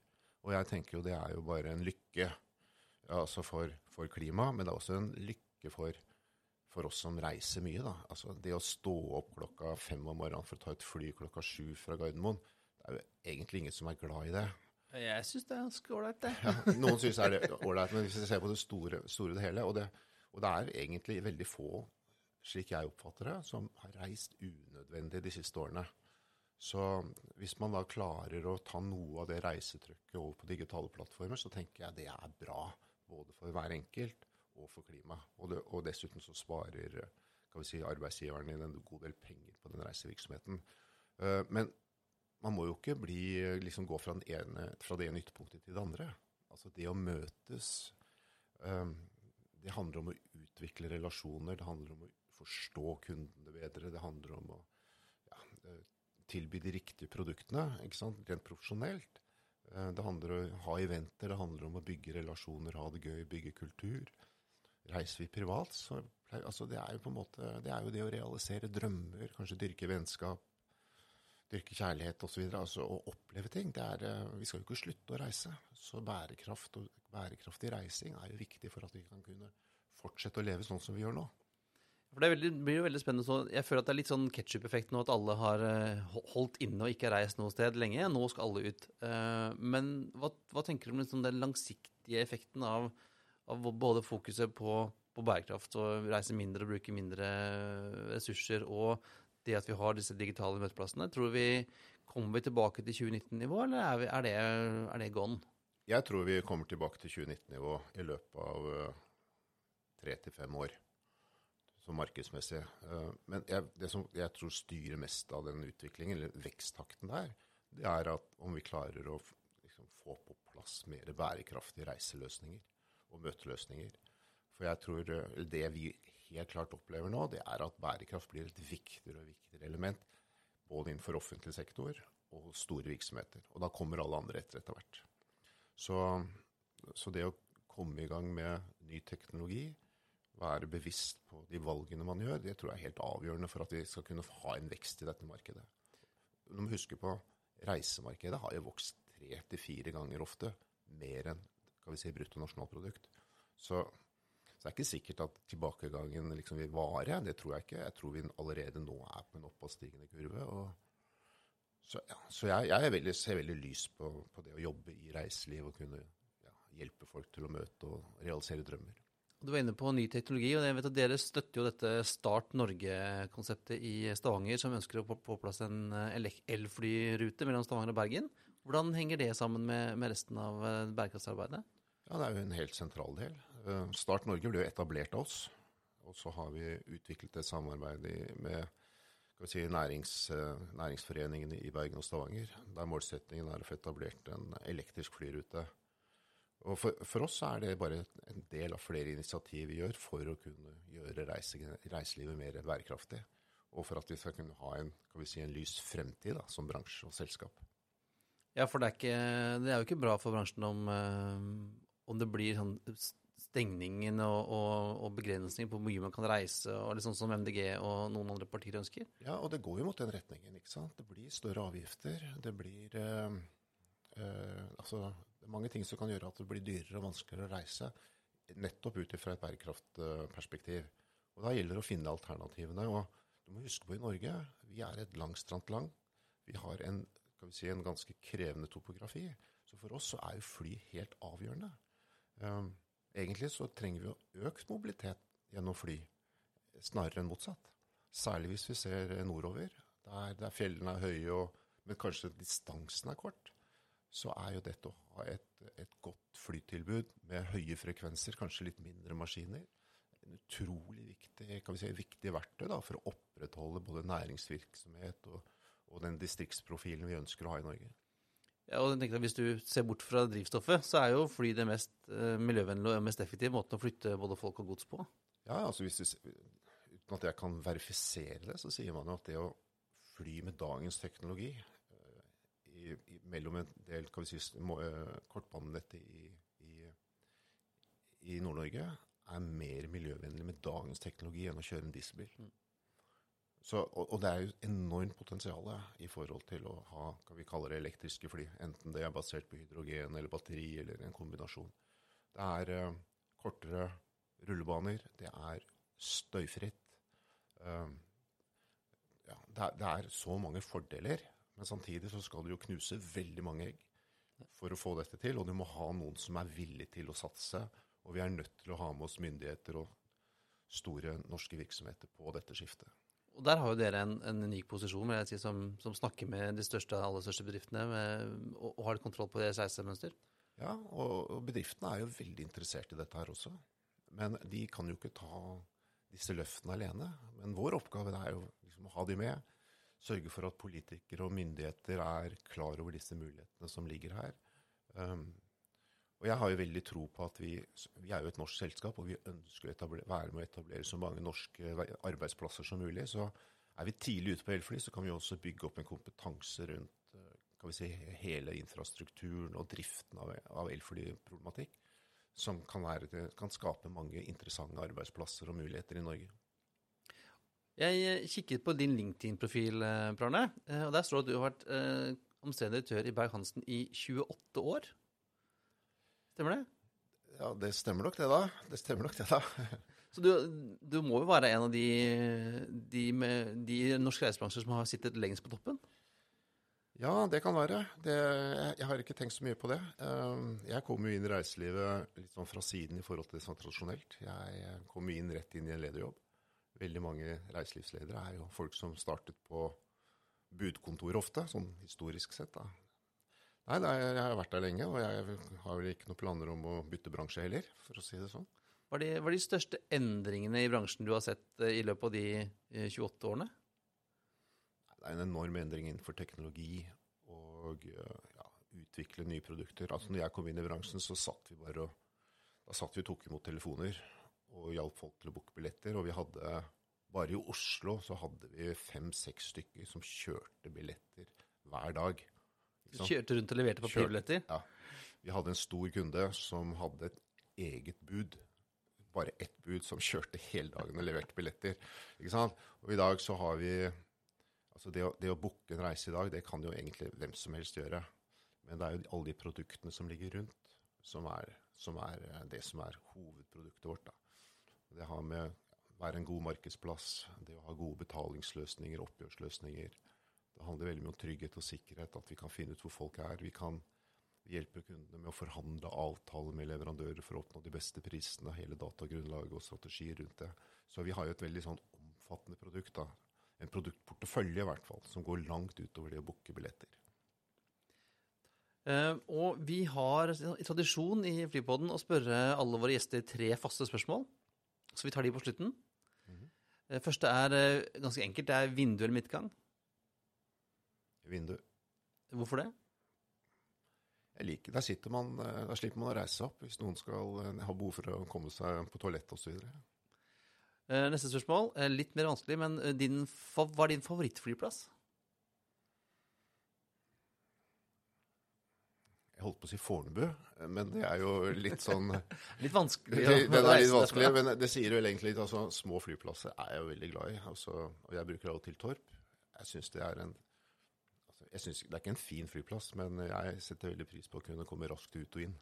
Og jeg tenker jo det er jo bare en lykke ja, altså for, for klimaet, men det er også en lykke for, for oss som reiser mye. da. Altså Det å stå opp klokka fem om morgenen for å ta et fly klokka sju fra Gardermoen, det er jo egentlig ingen som er glad i det. Jeg syns det er ganske ålreit, det. Ja, noen syns det er ålreit, men hvis vi ser på det store, store det hele og det, og det er egentlig veldig få, slik jeg oppfatter det, som har reist unødvendig de siste årene. Så hvis man da klarer å ta noe av det reisetrykket over på digitale plattformer, så tenker jeg det er bra. Både for hver enkelt og for klimaet. Og, og dessuten så sparer kan vi si, arbeidsgiveren din en god del penger på den reisevirksomheten. Uh, men man må jo ikke bli, liksom, gå fra, ene, fra, det ene ytterpunktet til det andre. Altså det å møtes um, Det handler om å utvikle relasjoner. Det handler om å forstå kundene bedre. Det handler om å ja, eh, tilby de riktige produktene ikke sant? rent profesjonelt. Det handler om å ha eventer, det handler om å bygge relasjoner, ha det gøy, bygge kultur. Reiser vi privat, så altså det er jo på en måte, det er jo det å realisere drømmer, kanskje dyrke vennskap, dyrke kjærlighet osv. Altså å oppleve ting. Er, eh, vi skal jo ikke slutte å reise. Så bærekraft og bærekraftig reising er jo viktig for at vi kan kunne fortsette å leve sånn som vi gjør nå. For Det veldig, blir jo veldig spennende. Så jeg føler at det er litt sånn ketsjup-effekt nå, at alle har eh, holdt inne og ikke reist noe sted lenge. Nå skal alle ut. Eh, men hva, hva tenker du om liksom den langsiktige effekten av, av både fokuset på, på, bærekraft og reise mindre og bruke mindre ressurser, og det at vi har disse digitale møteplassene. Tror vi Kommer vi tilbake til 2019-nivå, eller er, vi, er, det, er, det, gone? Jeg tror vi kommer tilbake til 2019-nivå i løpet av eh, tre til fem år. Som markedsmessig. Eh, men jeg, det som jeg tror styrer mest av den utviklingen, eller veksttakten der, det er at om vi klarer å liksom, få på plass mer bærekraftige reiseløsninger og møteløsninger. For jeg tror eh, det vi helt klart opplever nå, det er at bærekraft blir et viktigere og viktigere element. Både innenfor offentlig sektor og store virksomheter. Og da kommer alle andre etter etter hvert. Så, så det å komme i gang med ny teknologi, være bevisst på de valgene man gjør, det tror jeg er helt avgjørende for at vi skal kunne ha en vekst i dette markedet. Du må huske på reisemarkedet har jo vokst tre til fire ganger ofte mer enn kan vi si, bruttonasjonalprodukt. Så det er ikke sikkert at tilbakegangen liksom vil vare. Det tror jeg ikke. Jeg tror vi allerede nå er på en oppadstigende kurve. så, ja, så jeg, jeg veldig, ser veldig lys på, på, det å jobbe i reiseliv og kunne ja, hjelpe folk til å møte og realisere drømmer. Du var inne på ny teknologi, og jeg vet at dere støtter jo dette Start Norge-konseptet i Stavanger, som ønsker å få på plass en eh, elflyrute mellom Stavanger og Bergen. Hvordan henger det sammen med, med resten av eh, bærekraftsarbeidet? Ja, Det er jo en helt sentral del. Eh, Start Norge ble jo etablert av oss. Og så har vi utviklet et samarbeid med si, nærings, eh, næringsforeningene i Bergen og Stavanger. Der målsettingen er å få etablert en elektrisk flyrute. Og for, for, oss er det bare en del av flere initiativ vi gjør for å kunne gjøre reise, reiselivet mer bærekraftig. Og for at vi skal kunne ha en, si, en lys fremtid da, som bransje og selskap. Ja, for det er, ikke, det er jo ikke bra for bransjen om, eh, om det blir sånn stengningen og, og, og begrensninger på hvor mye man kan reise, og sånn som MDG og noen andre partier ønsker? Ja, og det går jo mot den retningen. ikke sant? Det blir større avgifter. Det blir eh, eh, Altså, det er mange ting som kan gjøre at det blir dyrere og vanskeligere å reise. Nettopp ut ifra et bærekraftperspektiv. Og Da gjelder det å finne alternativene. og Du må huske på i Norge, vi er et langstrakt land. Vi har en, vi si, en ganske krevende topografi. Så for oss så er jo fly helt avgjørende. Um, egentlig så trenger vi økt mobilitet gjennom fly, snarere enn motsatt. Særlig hvis vi ser nordover, der, der fjellene er høye, og, men kanskje distansen er kort. Så er jo dette å ha et, et godt flytilbud med høye frekvenser, kanskje litt mindre maskiner, en utrolig viktig, kan vi si, viktig verktøy da, for å opprettholde både næringsvirksomhet og, og den distriktsprofilen vi ønsker å ha i Norge. Ja, og jeg at Hvis du ser bort fra drivstoffet, så er jo fly det mest uh, miljøvennlige og mest effektive måten å flytte både folk og gods på. Ja, altså hvis du, Uten at jeg kan verifisere det, så sier man jo at det å fly med dagens teknologi uh, i, i, mellom en del kan vi si, uh, kortbanenettet i, i, i Nord-Norge er mer miljøvennlig med dagens teknologi enn å kjøre en dieselbil. Mm. Så, og, og, det er jo enormt potensial i forhold til å ha hva vi kaller det elektriske fly. Enten det er basert på hydrogen eller batteri eller en kombinasjon. Det er eh, kortere rullebaner. Det er støyfritt. Uh, ja, det, det, er, så mange fordeler Men samtidig så skal du jo knuse veldig mange egg for å få dette til. Og du må ha noen som er villig til å satse. Og vi er nødt til å ha med oss myndigheter og store norske virksomheter på dette skiftet. Og der har jo dere en, en unik posisjon vil jeg si, som, som snakker med de største, aller største bedriftene med, og, og har kontroll på deres reisemønster. Ja, og, og bedriftene er jo veldig interessert i dette her også. Men de kan jo ikke ta disse løftene alene. Men vår oppgave er jo liksom å ha de med. Sørge for at politikere og myndigheter er klar over disse mulighetene som ligger her. Um, og jeg har jo veldig tro på at vi, vi er jo et norsk selskap, og vi ønsker å etablere, være med å etablere så mange norske arbeidsplasser som mulig. Så er vi tidlig ute på elfly, så kan vi også bygge opp en kompetanse rundt eh, kan vi si, hele infrastrukturen og driften av, av elflyproblematikk. Som kan, være, kan skape mange interessante arbeidsplasser og muligheter i Norge. Jeg eh, kikket på din LinkedIn-profil, eh, og der står det at du har vært omstendig direktør i Berg-Hansen i 28 år. Stemmer det? Ja, det stemmer nok det, da. Det stemmer nok det, da. Så du, du må jo være en av de, de, med, de norske reisebransjer som har sittet lengst på toppen? Ja, det kan være. Det, jeg, har ikke tenkt så mye på det. Ehm, jeg kom jo inn i reiselivet litt sånn fra siden i forhold til det som er tradisjonelt. Jeg kom inn rett inn i en lederjobb. Veldig mange reiselivsledere er jo folk som startet på budkontor ofte, sånn historisk sett. da. Nei, nei, jeg har vært der lenge, og jeg har vel ikke noen planer om å bytte bransje heller, for å si det sånn. Hva er, de, de største endringene i bransjen du har sett eh, i løpet av de 28 eh, årene? Det er en enorm endring innenfor teknologi og ja, utvikle nye produkter. Altså når jeg kom inn i bransjen, så satt vi bare og Da satt vi og tok imot telefoner og hjalp folk til å booke billetter. Og vi hadde Bare i Oslo så hadde vi fem-seks stykker som kjørte billetter hver dag. Kjørte rundt og leverte papirbilletter? Ja. Vi hadde en stor kunde som hadde et eget bud. Bare ett bud som kjørte hele dagen og leverte billetter. Ikke sant? Og i dag så har vi Altså det å, det å booke en reise i dag, det kan jo egentlig hvem som helst gjøre. Men det er jo alle de produktene som ligger rundt, som er, som er eh, det som er hovedproduktet vårt. Da. Det har med å være en god markedsplass, det å ha gode betalingsløsninger, oppgjørsløsninger, det handler veldig mye om trygghet og sikkerhet, at vi kan finne ut hvor folk er. Vi kan hjelpe kundene med å forhandle avtaler med leverandører for å oppnå de beste prisene, hele datagrunnlaget og strategier rundt det. Så vi har jo et veldig sånn omfattende produkt. da. En produktportefølje i hvert fall, som går langt utover det å booke billetter. Uh, og vi har i tradisjon i Flypodden å spørre alle våre gjester tre faste spørsmål. Så vi tar de på slutten. Mm -hmm. første er uh, ganske enkelt. Det er vindu eller midtgang vindu. Hvorfor det? Jeg liker, Der sitter man, der da slipper man å reise seg opp hvis noen skal eh, ha behov for å komme seg på toalett osv. Eh, neste spørsmål, litt mer vanskelig, men din, hva er din favorittflyplass? Jeg holdt på å si Fornebu, men det er jo litt sånn Litt vanskelig. Ja. Den er litt vanskelig, men det sier vel egentlig litt. altså Små flyplasser er jeg jo veldig glad i. Altså, og jeg bruker av og til Torp. Jeg syns det er en jeg synes, Det er ikke en fin flyplass, men jeg setter veldig pris på å kunne komme raskt ut og inn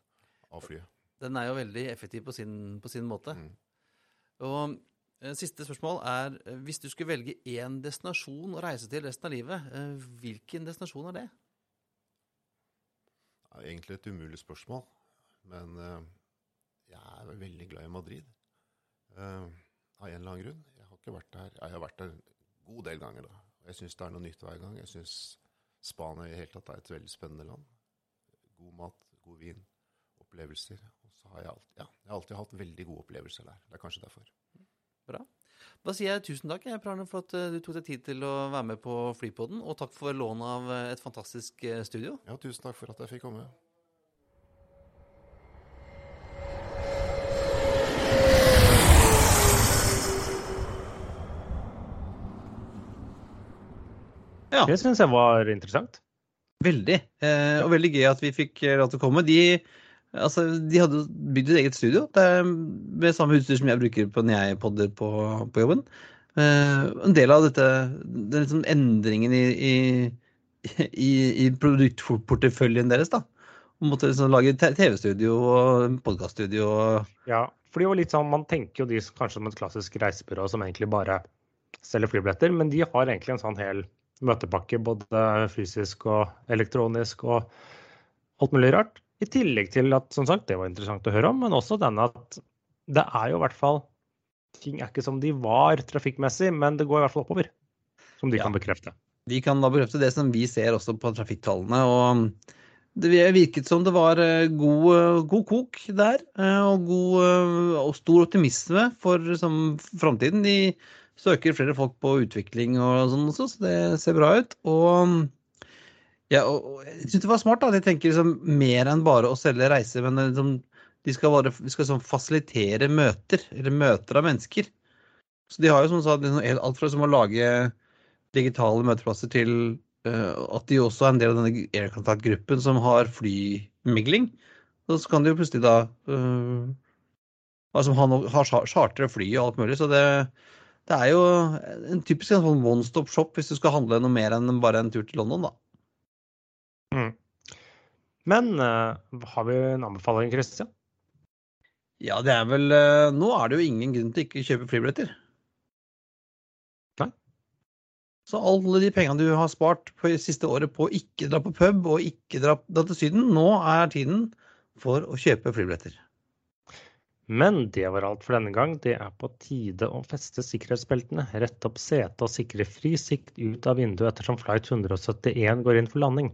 av flyet. Den er jo veldig effektiv på sin, på sin måte. Mm. Og eh, Siste spørsmål er eh, hvis du skulle velge én destinasjon å reise til resten av livet, eh, hvilken destinasjon er det? Det er egentlig et umulig spørsmål, men jeg er veldig glad i Madrid. av en eller annen grunn. Jeg har ikke vært der. Jeg har vært der en god del ganger. da. Jeg syns det er noe nytt hver gang. Jeg synes Spania i hele tatt er et veldig spennende land. God mat, god vin, opplevelser. Og så har jeg, alltid, ja, jeg har alltid hatt veldig gode opplevelser der. Det er kanskje derfor. Bra. Da sier jeg tusen takk Prane, for at eh, du tok deg tid til å være med på Flypodden. Og takk for lånet av eh, et fantastisk eh, studio. Ja, tusen takk for at jeg fikk komme. Ja. Det syns jeg var interessant. Veldig. Eh, og veldig gøy at vi fikk eh, lov til å komme. De, altså, de hadde bygd et eget studio med samme utstyr som jeg bruker på når jeg podder på, på jobben. Eh, en del av dette, den liksom endringen i, i, i, i produktporteføljen deres, da. Og måtte liksom lage TV-studio og podkaststudio. Ja, for det var litt sånn, man tenker jo de kanskje som et klassisk reisebyrå som egentlig bare selger flybilletter, men de har egentlig en sånn hel møtepakke, både fysisk og elektronisk og alt mulig rart. I tillegg til at, som sagt, det var interessant å høre om, men også denne at det er jo i hvert fall Ting er ikke som de var trafikkmessig, men det går i hvert fall oppover. Som de Ja. kan bekrefte. Vi kan da bekrefte det som vi ser også på trafikktallene. og Det virket som det var eh, god, eh, god kok der, eh, og, god, og stor optimisme for liksom, framtiden. De søker flere folk på utvikling og sånn også, så det ser bra ut. Og, ja, og jeg syns det var smart. at de tenker liksom mer enn bare å selge reiser, men liksom, de skal, bare, de skal sånn fasilitere møter, eller møter av mennesker. Så de har jo som sagt, liksom, alt fra som å lage digitale møteplasser til uh, at de også er en del av denne Aircontact-gruppen som har flymigling. Og så kan de jo plutselig da uh, altså ha, no, ha chartre fly og alt mulig. Så det, det er jo en typisk en sånn one stop shop hvis du skal handle noe mer enn bare en tur til London, da. Men uh, har vi en anbefaling, Christian? Ja, det er vel uh, Nå er det jo ingen grunn til ikke å kjøpe flybilletter. Nei. Så alle de pengene du har spart på siste året på å ikke dra på pub og ikke dra, dra til Syden, nå er tiden for å kjøpe flybilletter. Men det var alt for denne gang. Det er på tide å feste sikkerhetsbeltene, rette opp setet og sikre fri sikt ut av vinduet ettersom flight 171 går inn for landing.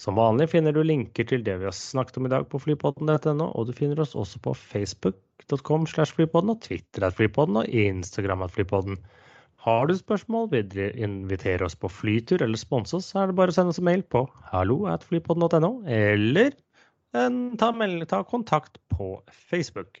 Som vanlig finner du linker til det vi har snakket om i dag på flypodden.no, og du finner oss også på facebook.com slash flypodden og Twitter at flypodden og Instagram at flypodden. Har du spørsmål, vil dere invitere oss på flytur eller sponse oss, så er det bare å sende oss en mail på hallo at flypodden.no, eller en, ta, ta kontakt på Facebook.